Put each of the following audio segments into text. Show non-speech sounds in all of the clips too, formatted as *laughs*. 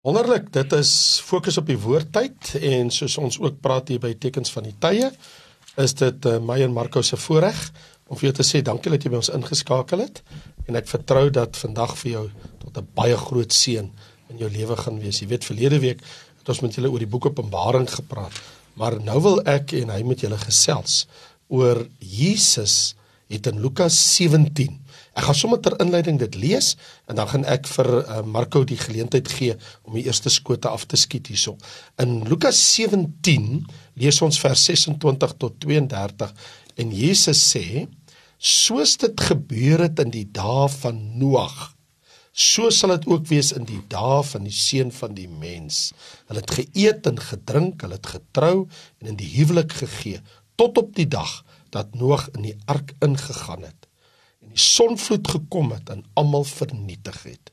Wonderlik, dit is fokus op die woordtyd en soos ons ook praat hier by tekens van die tye, is dit uh, my en Marco se voorreg om vir jou te sê dankie dat jy by ons ingeskakel het en ek vertrou dat vandag vir jou tot 'n baie groot seën in jou lewe gaan wees. Jy weet verlede week het ons met julle oor die boek Openbaring gepraat, maar nou wil ek en hy met julle gesels oor Jesus het in Lukas 17 Ek gaan sommer ter inleiding dit lees en dan gaan ek vir uh, Marco die geleentheid gee om die eerste skote af te skiet hierso. In Lukas 17 lees ons vers 26 tot 32 en Jesus sê: "Soos dit gebeur het in die dae van Noag, so sal dit ook wees in die dae van die seun van die mens. Hulle het geëet en gedrink, hulle het getrou en in die huwelik gegee tot op die dag dat Noag in die ark ingegaan het." En die sonvloed gekom het en almal vernietig het.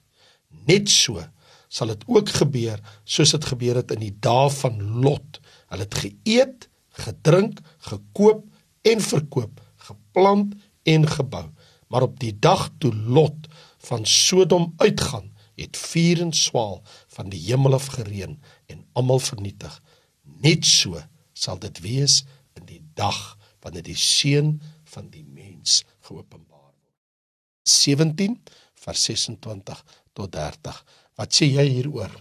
Net so sal dit ook gebeur soos dit gebeur het in die dae van Lot. Hulle het geëet, gedrink, gekoop en verkoop, geplant en gebou. Maar op die dag toe Lot van Sodom uitgaan, het vuur en swaal van die hemel af gereën en almal vernietig. Net so sal dit wees in die dag wanneer die seun van die mens geopenbaar 17 vers 26 tot 30. Wat sê jy hieroor?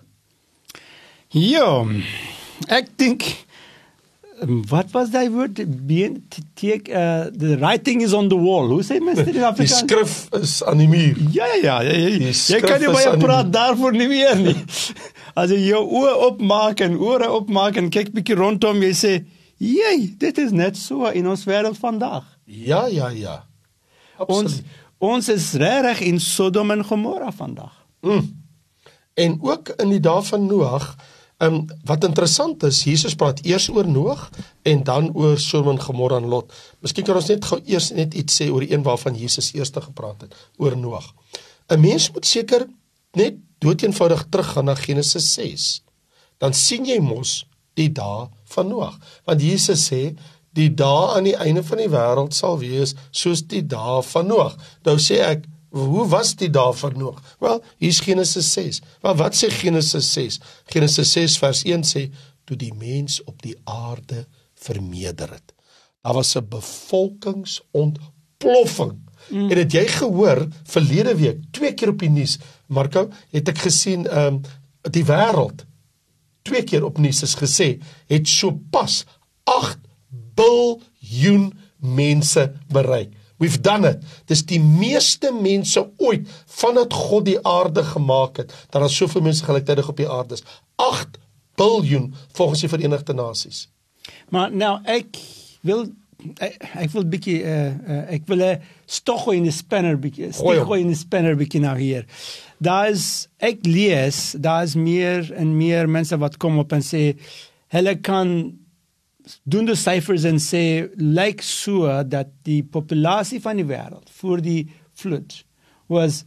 Ja, ek dink wat was daai woord being take uh the writing is on the wall. Hoe sê mens dit in Afrikaans? Die skrif is aan die muur. Ja ja ja, ja, ja. jy kan nie baie praat daarvoor nie meer nie. *laughs* As jy jou oë opmaak en ore opmaak en kyk bietjie rondom, jy sê, "Jee, dit is net so in ons wêreld vandag." Ja ja ja. Absoluut. Ons Ons is regtig in Sodom en Gomorra vandag. Mm. En ook in die dae van Noag, um, wat interessant is, Jesus praat eers oor Noag en dan oor Sodom en Gomorra en Lot. Miskien kan ons net gou eers net iets sê oor die een waarvan Jesus eers gepraat het, oor Noag. 'n Mens moet seker net doeteenvoudig teruggaan na Genesis 6. Dan sien jy mos die dae van Noag. Want Jesus sê die dae aan die einde van die wêreld sal wees soos die dae van Noag. Nou sê ek, hoe was die dae van Noag? Wel, hier's Genesis 6. Wel, wat sê Genesis 6? Genesis 6 vers 1 sê toe die mens op die aarde vermeerder het. Daar was 'n bevolkingsontploffing. Mm. En het jy gehoor verlede week twee keer op die nuus, Marco, het ek gesien ehm um, die wêreld twee keer op nuus is gesê het sopas 8 biljoen mense bereik. We've done it. Dis die meeste mense ooit vandat God die aarde gemaak het, dat daar soveel mense gelyktydig op die aarde is. 8 biljoen volgens die Verenigde Nasies. Maar nou ek wil ek, ek wil bietjie uh, uh, ek wil 'n stog in die spanner bietjie stog in die spanner bietjie nou hier. Daar is ek lees, daar is meer en meer mense wat kom op en sê hulle kan doen die syfers en sê lyk so dat die populasie van die wêreld voor die vloed was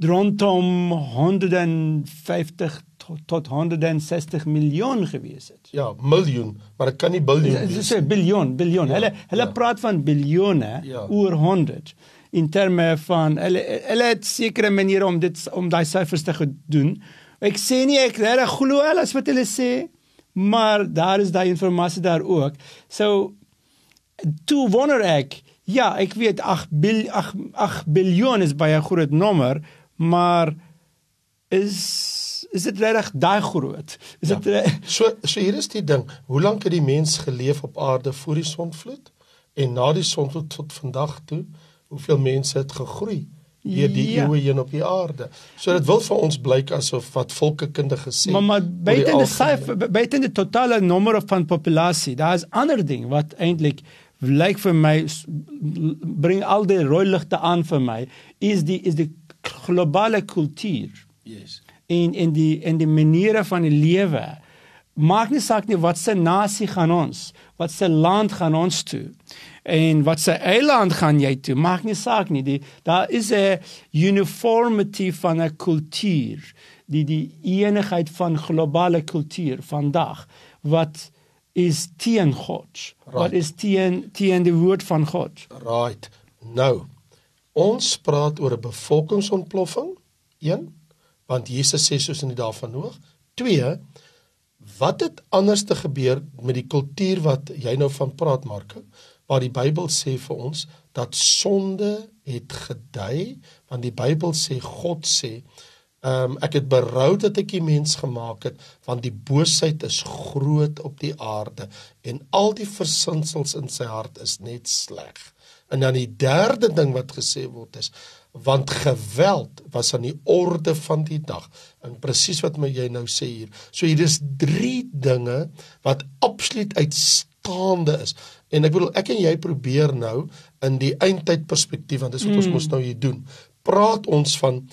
rondom 150 tot, tot 160 miljoen gewees het. Ja, miljoen, maar dit kan nie biljoen wees. Dit 'n biljoen, biljoen. Ja, hulle hulle ja. praat van biljoene ja. oor 100 in terme van hulle hulle het sekere maniere om dit om daai syfers te doen. Ek sê nie ek reg glo alles wat hulle sê maar daar is daai inligting daar ook. So toe wonder ek, ja, ek weet 8 bil 8 8 biljoen is baie groot nommer, maar is is dit regtig daai groot? Is dit ja. *laughs* so so hier is die ding, hoe lank het die mens geleef op aarde voor die sonvloed en na die sonvloed tot vandag toe? Hoeveel mense het gegroei? Deur die ja. eeue heen op die aarde. So dit wil vir ons blyk asof wat volkekunde gesê. Maar maar buite die syfer buite die totale nommer van populasie, daar is ander ding wat eintlik lyk vir my bring al die rooi ligte aan vir my is die is die globale kultuur. Yes. En en die en die maniere van die lewe maak nie saak nie wat se nasie gaan ons, wat se land gaan ons toe en wat se eiland gaan jy toe maak nie saak nie die daar is 'n uniformity van 'n kultuur die die eenigheid van globale kultuur vandag wat is teen God right. wat is teen teen die woord van God right nou ons praat oor 'n bevolkingsontploffing een want Jesus sê soos in die dae van Noag. 2 Wat het anders te gebeur met die kultuur wat jy nou van praat Marko? Waar die Bybel sê vir ons dat sonde het gedui, want die Bybel sê God sê, ehm um, ek het berou dat ek die mens gemaak het, want die boosheid is groot op die aarde en al die versinsels in sy hart is net sleg. En dan die derde ding wat gesê word is want geweld was aan die orde van die dag. En presies wat my jy nou sê hier. So hier is drie dinge wat absoluut uitstaande is. En ek bedoel ek en jy probeer nou in die eindtyd perspektief want dis wat mm. ons mos nou hier doen. Praat ons van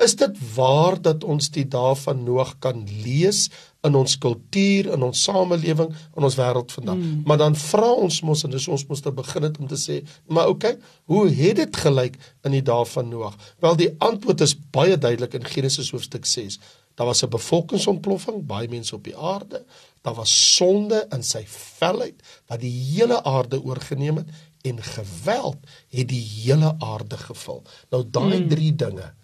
is dit waar dat ons die dae van Noag kan lees in ons kultuur, in ons samelewing, in ons wêreld vandag. Mm. Maar dan vra ons mos en dis ons moet te begin het om te sê, maar okay, hoe het dit gelyk in die dae van Noag? Wel die antwoord is baie duidelik in Genesis hoofstuk 6. Daar was 'n bevolkingsontploffing, baie mense op die aarde. Daar was sonde in sy felheid wat die hele aarde oorgeneem het en geweld het die hele aarde gevul. Nou daai mm. drie dinge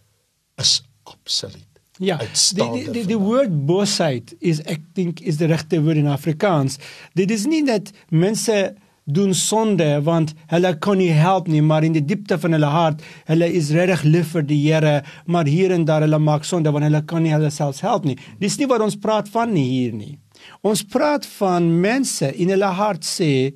is absoluut Ja, die die die, die woord boosheid is ek dink is die regte woord in Afrikaans. Dit is nie dat mense doen sonde want hulle kan nie help nie, maar in die diepte van hulle hart, hulle is regtig lief vir die Here, maar hier en daar hulle maak sonde want hulle kan nie hulle self help nie. Dis nie wat ons praat van nie hier nie. Ons praat van mense in hulle hart sê,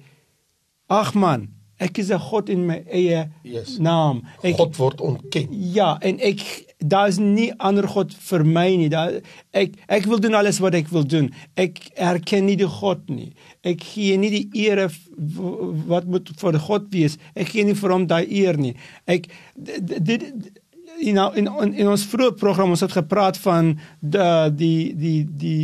ag man, ek is 'n God in my eie yes. naam. Ek, God word ontken. Ja, en ek daar's nie ander god vir my nie. Daar ek ek wil doen alles wat ek wil doen. Ek erken nie die God nie. Ek gee nie die eer wat moet vir God wees. Ek gee nie vir hom daai eer nie. Ek dit you know in in, in ons vroeë program ons het gepraat van die die die die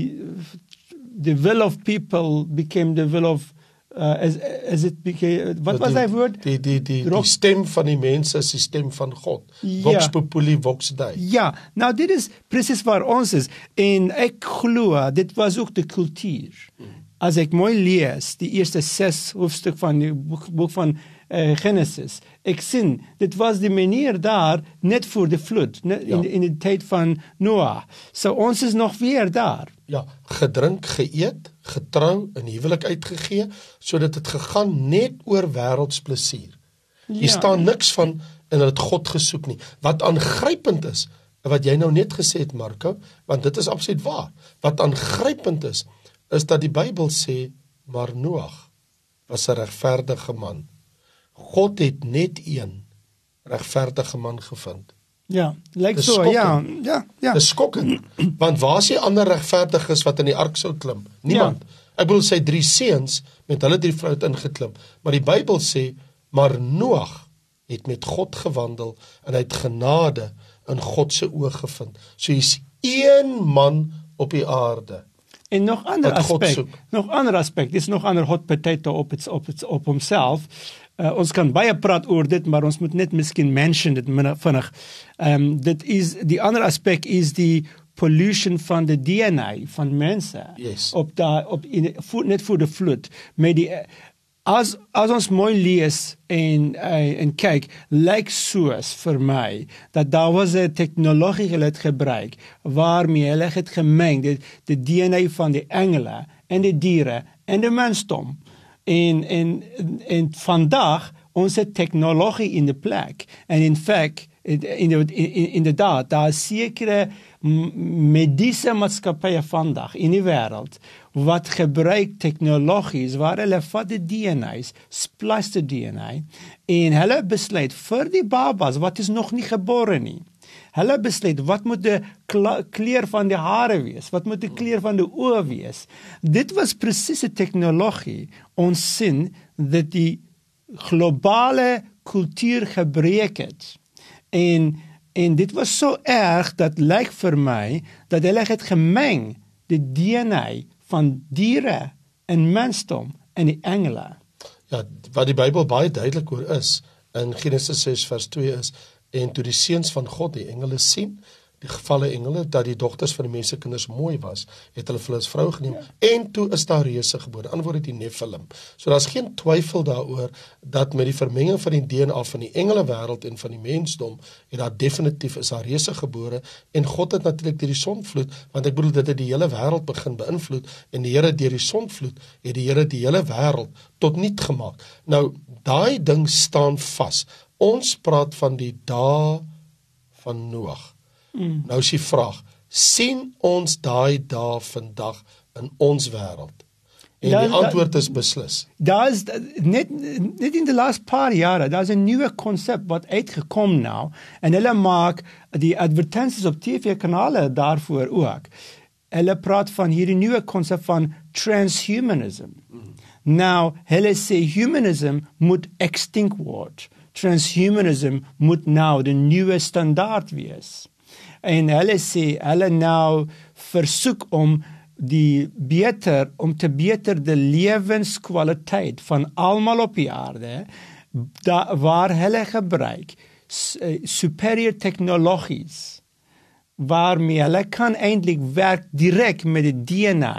the will of people became the will of uh, as as it became wat was daai woord die die die, die stem van die mense is die stem van God ja. vox populi vox dei ja nou dit is presies waar ons is en ek glo dit was ook die kultuur hmm. as ek mooi lees die eerste 6 hoofstuk van die boek, boek van uh, Genesis. Ek sien dit was die manier daar net voor die vloed net ja. in in die tyd van Noah. So ons is nog weer daar. Ja, gedrink, geëet, getrou, in huwelik uitgegee sodat dit gegaan net oor wêreldsplesier. Hier ja. staan niks van en hulle het God gesoek nie. Wat aangrypend is, wat jy nou net gesê het Marko, want dit is absoluut waar. Wat aangrypend is, is dat die Bybel sê maar Noag was 'n regverdige man. God het net een regverdige man gevind. Ja, lyk so, ja, ja, ja. Dis skokkend. *clears throat* Want waar is die ander regverdiges wat in die ark sou klim? Niemand. Ja. Ek bedoel sy drie seuns met hulle drie vroue ingeklim, maar die Bybel sê maar Noag het met God gewandel en hy het genade in God se oë gevind. So hier's een man op die aarde. En nog ander aspek, nog ander aspek, dis nog ander hot potato op het, op het, op homself. Uh, ons kan baie praat oor dit, maar ons moet net miskien mention dit vinnig. Ehm um, dit is die ander aspek is die pollution van die DNA van mense yes. op daai op in voor, net voor die vloed met die as as ons mooi lees en uh, en kyk lyk soos vir my dat daar was 'n tegnologie hulle het gebruik waarmee hulle het gemeng die, die DNA van die engele en die diere en die mensdom en en en vandag ons het tegnologie in die plek en in feite in in in inderdaad daar sekere mediese maatskappye vandag in die wêreld wat gebruik tegnologies waar hulle vat die DNA's, splice die DNA en hulle besluit vir die babas wat is nog nie gebore nie. Hulle besluit wat moet die kleur van die hare wees, wat moet die kleur van die oë wees. Dit was presiese tegnologie ons sien dat die globale kultuur gebreek het. En en dit was so erg dat lyk vir my dat hulle het gemeng die DNA van diere en mensdom en die engele. Ja, wat die Bybel baie duidelik oor is in Genesis 6 vers 2 is en toe die seuns van God die engele sien die gevalle engele dat die dogters van die mense kinders mooi was, het hulle vir hulle as vrou geneem ja. en toe is daar reuse gebore. Antwoord die Nephilim. So daar's geen twyfel daaroor dat met die vermenging van die DNA van die engele wêreld en van die mensdom het daar definitief is daar reuse gebore en God het natuurlik deur die sonvloed, want ek bedoel dit het die hele wêreld begin beïnvloed en die Here deur die sonvloed het die Here die hele wêreld tot niet gemaak. Nou daai ding staan vas. Ons praat van die dae van Noag. Mm. Nou is die vraag, sien ons daai dae vandag in ons wêreld? En da, die antwoord is beslis. Daar is net net in die laaste paar jare, daar's 'n nuwe konsep wat uitgekom nou en hulle maak die advertensies op TV kanale daarvoor ook. Hulle praat van hierdie nuwe konsep van transhumanism. Mm. Nou, hulle sê humanism moet extinct word. Transhumanism moet nou die nuwe standaard wees. En hulle sê hulle nou versoek om die beter om te beter die lewenskwaliteit van almal op die aarde da, waar hulle gebruik eh, superior technologies waarmee hulle kan eintlik werk direk met die DNA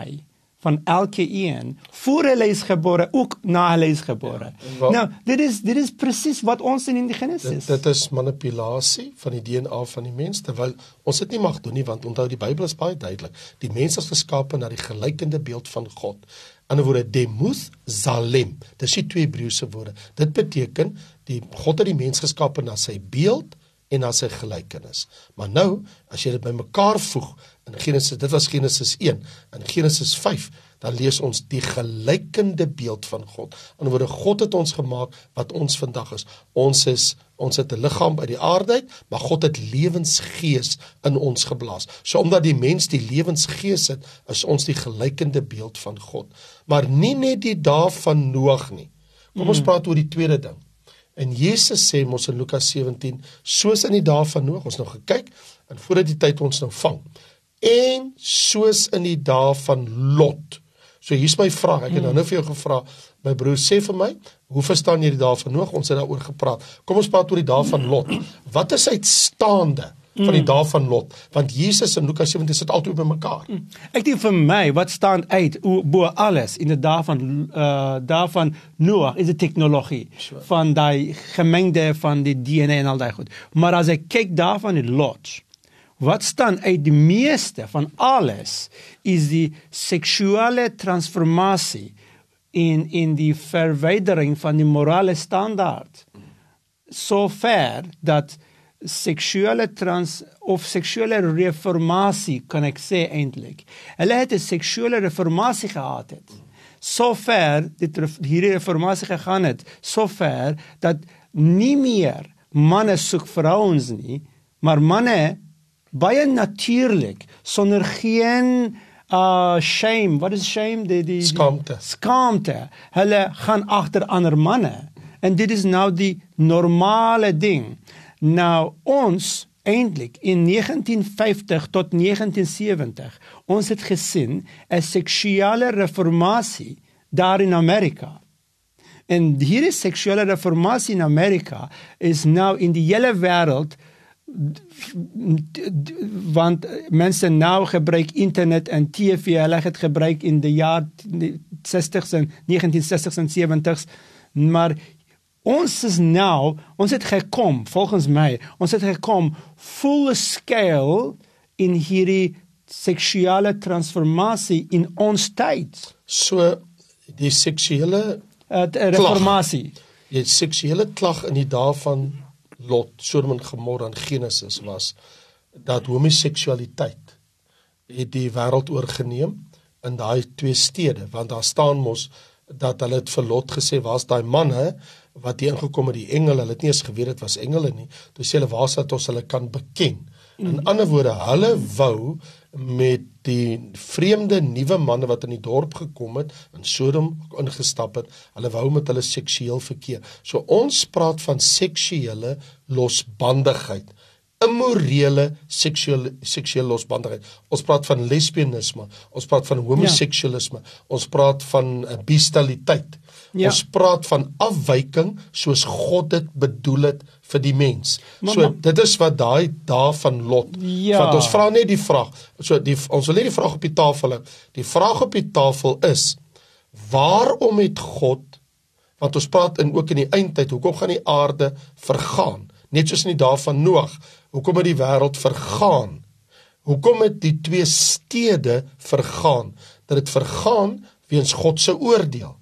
van elke een voor hulle is gebore ook na hulle is gebore. Ja, nou, dit is dit is presies wat ons in die Genesis. Dit, dit is manipulasie van die DNA van die mens terwyl ons dit nie mag doen nie want onthou die Bybel is baie duidelik. Die mens is geskape na die gelykende beeld van God. 'n woorde Demuth Zalem. Dis die twee Hebreëse woorde. Dit beteken die God het die mens geskape na sy beeld en na sy gelykenis. Maar nou, as jy dit bymekaar voeg in Genesis, dit was Genesis 1, in Genesis 5, dan lees ons die gelykende beeld van God. In woorde God het ons gemaak wat ons vandag is. Ons is ons het 'n liggaam by die aarde uit, maar God het lewensgees in ons geblaas. So omdat die mens die lewensgees het, is ons die gelykende beeld van God. Maar nie net die dae van Noag nie. Kom ons hmm. praat oor die tweede ding. En Jesus sê mos in Lukas 17, soos in die dae van Noag, ons nou gekyk en voordat die tyd ons nou vang. En soos in die dae van Lot. So hier's my vraag. Ek het nou nou vir jou gevra, my broer sê vir my, hoe verstaan jy die dae van Noag? Ons het daaroor gepraat. Kom ons praat oor die dae van Lot. Wat is uitstaande? van die mm. dae van Lot want Jesus en Lukas 17 sit altyd by mekaar. Mm. Ek dink vir my wat staan uit bo alles in die dae van uh dae van Noag is die tegnologie sure. van daai gemengde van die DNA en al daai goed. Maar as ek kyk daarvan in Lot wat staan uit die meeste van alles is die seksuele transformasie in in die verwydering van die morele standaard. So ver dat seksuele trans of seksuele reformatie kan ek sê eintlik. Hulle het 'n seksuele reformatie gehad het. Sover dit hierdie reformatie gegaan het, sover dat nie meer manne soek vrouens nie, maar manne baie natuurlik sonder geen uh shame, what is shame? Die die skaamte. Skaamte. Hulle gaan agter ander manne. En dit is nou die normale ding. Nou ons eintlik in 1950 tot 1970 ons het gesien 'n seksuele reformatie daar in Amerika. En hierdie seksuele reformatie in Amerika is nou in die hele wêreld want mense nou gebruik internet en TV, hulle het gebruik in die jaar 60s en 1960s en 70s, maar Ons is nou, ons het gekom volgens my, ons het gekom full scale in hierdie seksuele transformasie in ons tyd. So die seksuele uh, reformatie. Die seksuele klag in die dae van Lot, Sodom en Gomorra in Genesis was dat homoseksualiteit het die wêreld oorgeneem in daai twee stede. Want daar staan mos dat hulle het vir Lot gesê waar's daai manne wat hier ingekom het? Die engele. Hulle het nie eens geweet dit was engele nie. Toe sê hulle waar sat ons hulle kan beken? In mm. ander woorde hulle wou met die vreemde nuwe manne wat in die dorp gekom het in Sodom ingestap het hulle wou met hulle seksueel verkeer so ons praat van seksuele losbandigheid immorele seksuele seksuele losbandigheid. Ons praat van lesbianisme, ons praat van homoseksualisme, ja. ons praat van uh, bestialiteit. Ja. Ons praat van afwyking soos God dit bedoel het vir die mens. Maar, so dit is wat daai daarvan lot. Ja. Want ons vra net die vraag. So die ons wil net die vraag op die tafel hê. Die vraag op die tafel is: Waarom het God want ons praat in ook in die eindtyd, hoekom gaan die aarde vergaan? Net soos in die dae van Noag, hoekom het die wêreld vergaan? Hoekom het die twee stede vergaan? Dat dit vergaan weens God se oordeel.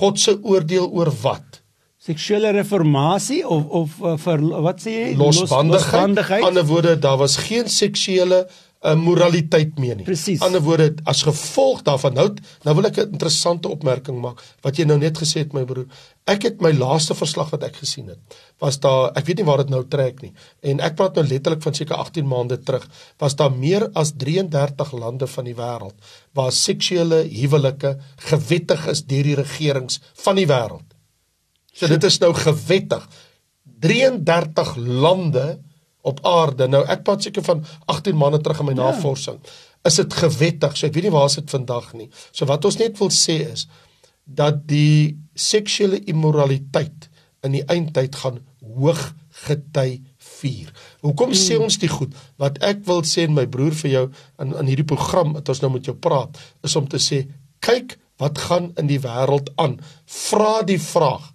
God se oordeel oor wat? Seksuele reformatie of of uh, vir wat sê jy? Losbandigheid. Losbandigheid. Ander woorde, daar was geen seksuele 'n moraliteit mee nie. Presies. Ander woorde, as gevolg daarvan nou nou wil ek 'n interessante opmerking maak wat jy nou net gesê het my broer. Ek het my laaste verslag wat ek gesien het, was daar ek weet nie waar dit nou trek nie. En ek praat nou letterlik van seker 18 maande terug, was daar meer as 33 lande van die wêreld waar seksuele huwelike gewettig is deur die regerings van die wêreld. So dit is nou gewettig. 33 lande op aarde. Nou ek praat seker van 18 maande terug in my ja. navorsing. Is dit gewettig? So ek weet nie waar is dit vandag nie. So wat ons net wil sê is dat die seksuele immoraliteit in die eindtyd gaan hoog gety vier. Hoekom sê hmm. ons dit goed? Wat ek wil sê en my broer vir jou in in hierdie program wat ons nou met jou praat, is om te sê kyk wat gaan in die wêreld aan. Vra die vraag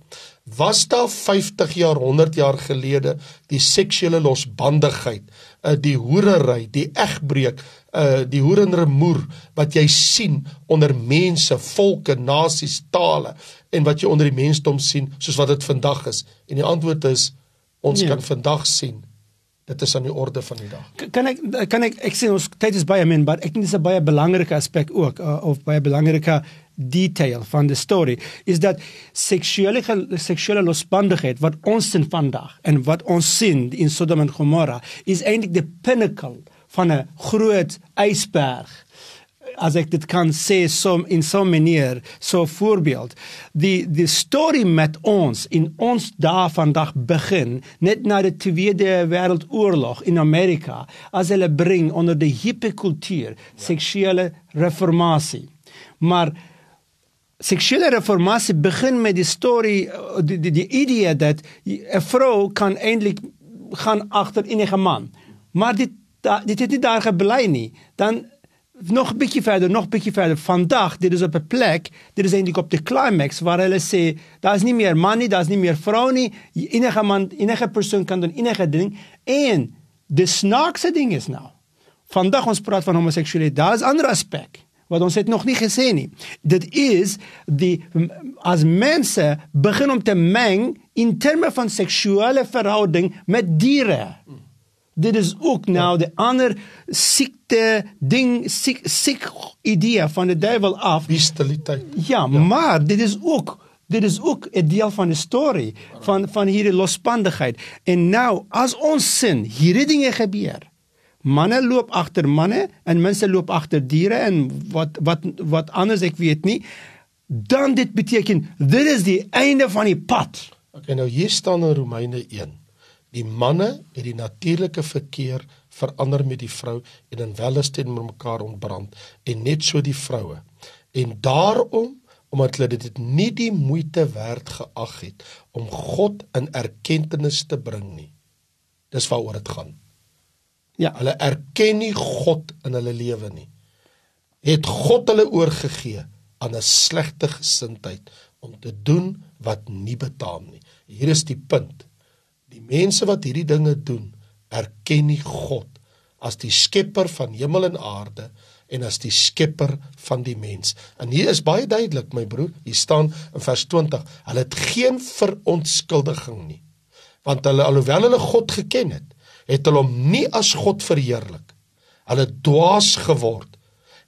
was daar 50 jaar 100 jaar gelede die seksuele losbandigheid uh, die hoerery die egbreek uh, die hoerenremoer wat jy sien onder mense volke nasies tale en wat jy onder die mensdom sien soos wat dit vandag is en die antwoord is ons nee. kan vandag sien dit is aan die orde van die dag kan ek kan ek ek sê ons tyd is baie min maar ek dink dis 'n baie belangrike aspek ook uh, of baie belangrike detail van die storie is dat seksuele seksuele losbandigheid wat ons sien vandag en wat ons sien in Sodom en Gomorra is eintlik die pinnacle van 'n groot ysberg as ek dit kan sê so in so 'n manier so voorbeeld. Die die storie met ons in ons daar vandag begin net na die tweede wêreldoorlog in Amerika as hulle bring onder die hippie kultuur seksuele reformatie. Maar seksuele reformatie begin met die storie die die, die idee dat 'n vrou kan eintlik gaan agter enige man. Maar dit dit het nie daar gebly nie. Dan nog 'n bietjie verder, nog 'n bietjie verder. Vandag, dit is op 'n plek, dit is eintlik op die climax waar hulle sê daar is nie meer man nie, daar is nie meer vrou nie. Enige man, enige persoon kan doen enige ding en die snaakse ding is nou. Vandag ons praat van homoseksualiteit, daar is ander aspek wat ons het nog nie gesê nie. Dit is die as mense begin om te meng in terme van seksuele verhouding met diere. Dit is ook nou die ander siekte ding siek siek idee van die duiwel af. Bestialiteit. Ja, ja, maar dit is ook dit is ook 'n deel van die storie van van hierdie losbandigheid. En nou as ons sin hierdie dinge gebeur manne loop agter manne en mense loop agter diere en wat wat wat anders ek weet nie dan dit beteken dit is die einde van die pad. Okay nou hier staan in Romeine 1. Die manne het die natuurlike verkeer verander met die vrou en in welles teenoor mekaar ontbrand en net so die vroue. En daarom omdat hulle dit nie die moeite werd geag het om God in erkenning te bring nie. Dis waaroor dit gaan. Ja, hulle erken nie God in hulle lewe nie. Het God hulle oorgegee aan 'n slegte gesindheid om te doen wat nie betaam nie. Hier is die punt. Die mense wat hierdie dinge doen, erken nie God as die skepper van hemel en aarde en as die skepper van die mens. En hier is baie duidelik, my broer, hier staan in vers 20, hulle het geen verontskuldiging nie. Want hulle alhoewel hulle God geken het, het hulle hom nie as God verheerlik. Hulle dwaas geword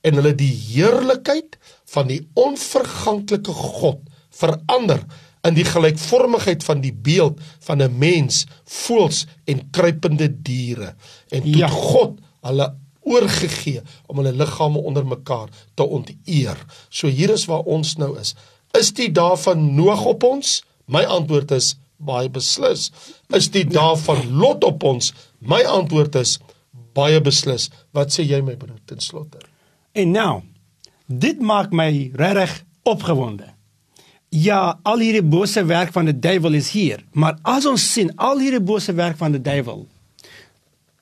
en hulle die heerlikheid van die onverganklike God verander in die gelykvormigheid van die beeld van 'n mens, voëls en kruipende diere. En toe ja. God hulle oorgegee om hulle liggame onder mekaar te onteer. So hier is waar ons nou is. Is die dae van Noag op ons? My antwoord is baie beslis. Is die dae van Lot op ons? My antwoord is baie beslis. Wat sê jy my broer ten slotte? En nou, dit maak my regtig opgewonde. ja, al hierdie bose werk van die duiwel is hier, maar as ons sien al hierdie bose werk van die duiwel,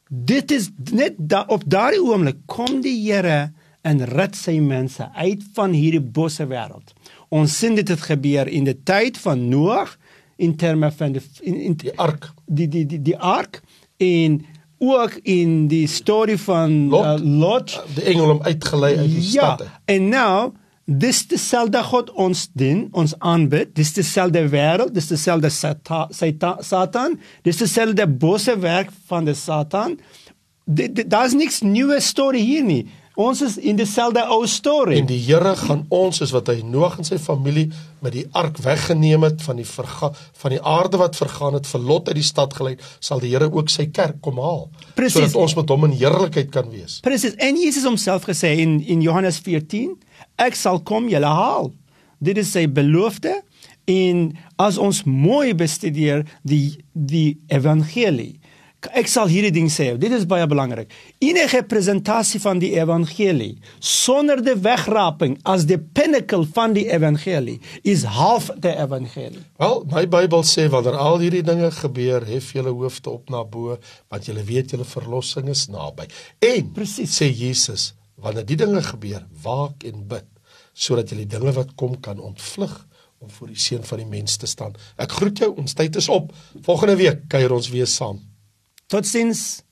dit is net da, op daardie oomblik kom die Here en red sy mense uit van hierdie bose wêreld. Ons sien dit het gebeur in die tyd van Noag in terme van die in, in die ark, die die die die ark en ook in die storie van Lot, uh, Lot die engel hom uitgelei uit die ja, stad. En nou dis dieselfde God ons dien, ons aanbid, dis dieselfde wêreld, dis dieselfde sata, sata, Satan, dis dieselfde bose werk van die Satan. Daar's niks nuwe storie hier nie. Ons is in dieselfde ou storie. En die Here gaan ons soos wat hy Noag en sy familie met die ark weggeneem het van die verga, van die aarde wat vergaan het, vir Lot uit die stad gelei, sal die Here ook sy kerk kom haal Precies. sodat ons met hom in heerlikheid kan wees. Presies. En Jesus homself gesê in in Johannes 14, ek sal kom julle haal. Dit is sy belofte en as ons mooi bestudeer die die evangelie Ek sal hierdie ding sê. Dit is baie belangrik. Enige presentasie van die evangelie sonder die wegraping as die pinnacle van die evangelie is half die evangelie. Wel, my Bybel sê wanneer al hierdie dinge gebeur, hef julle hoofde op na bo, want julle weet julle verlossing is naby. En Precies. sê Jesus, wanneer die dinge gebeur, waak en bid sodat julle die dinge wat kom kan ontvlug om voor die seun van die mens te staan. Ek groet jou, ons tyd is op. Volgende week kuier ons weer saam. Tot ziens!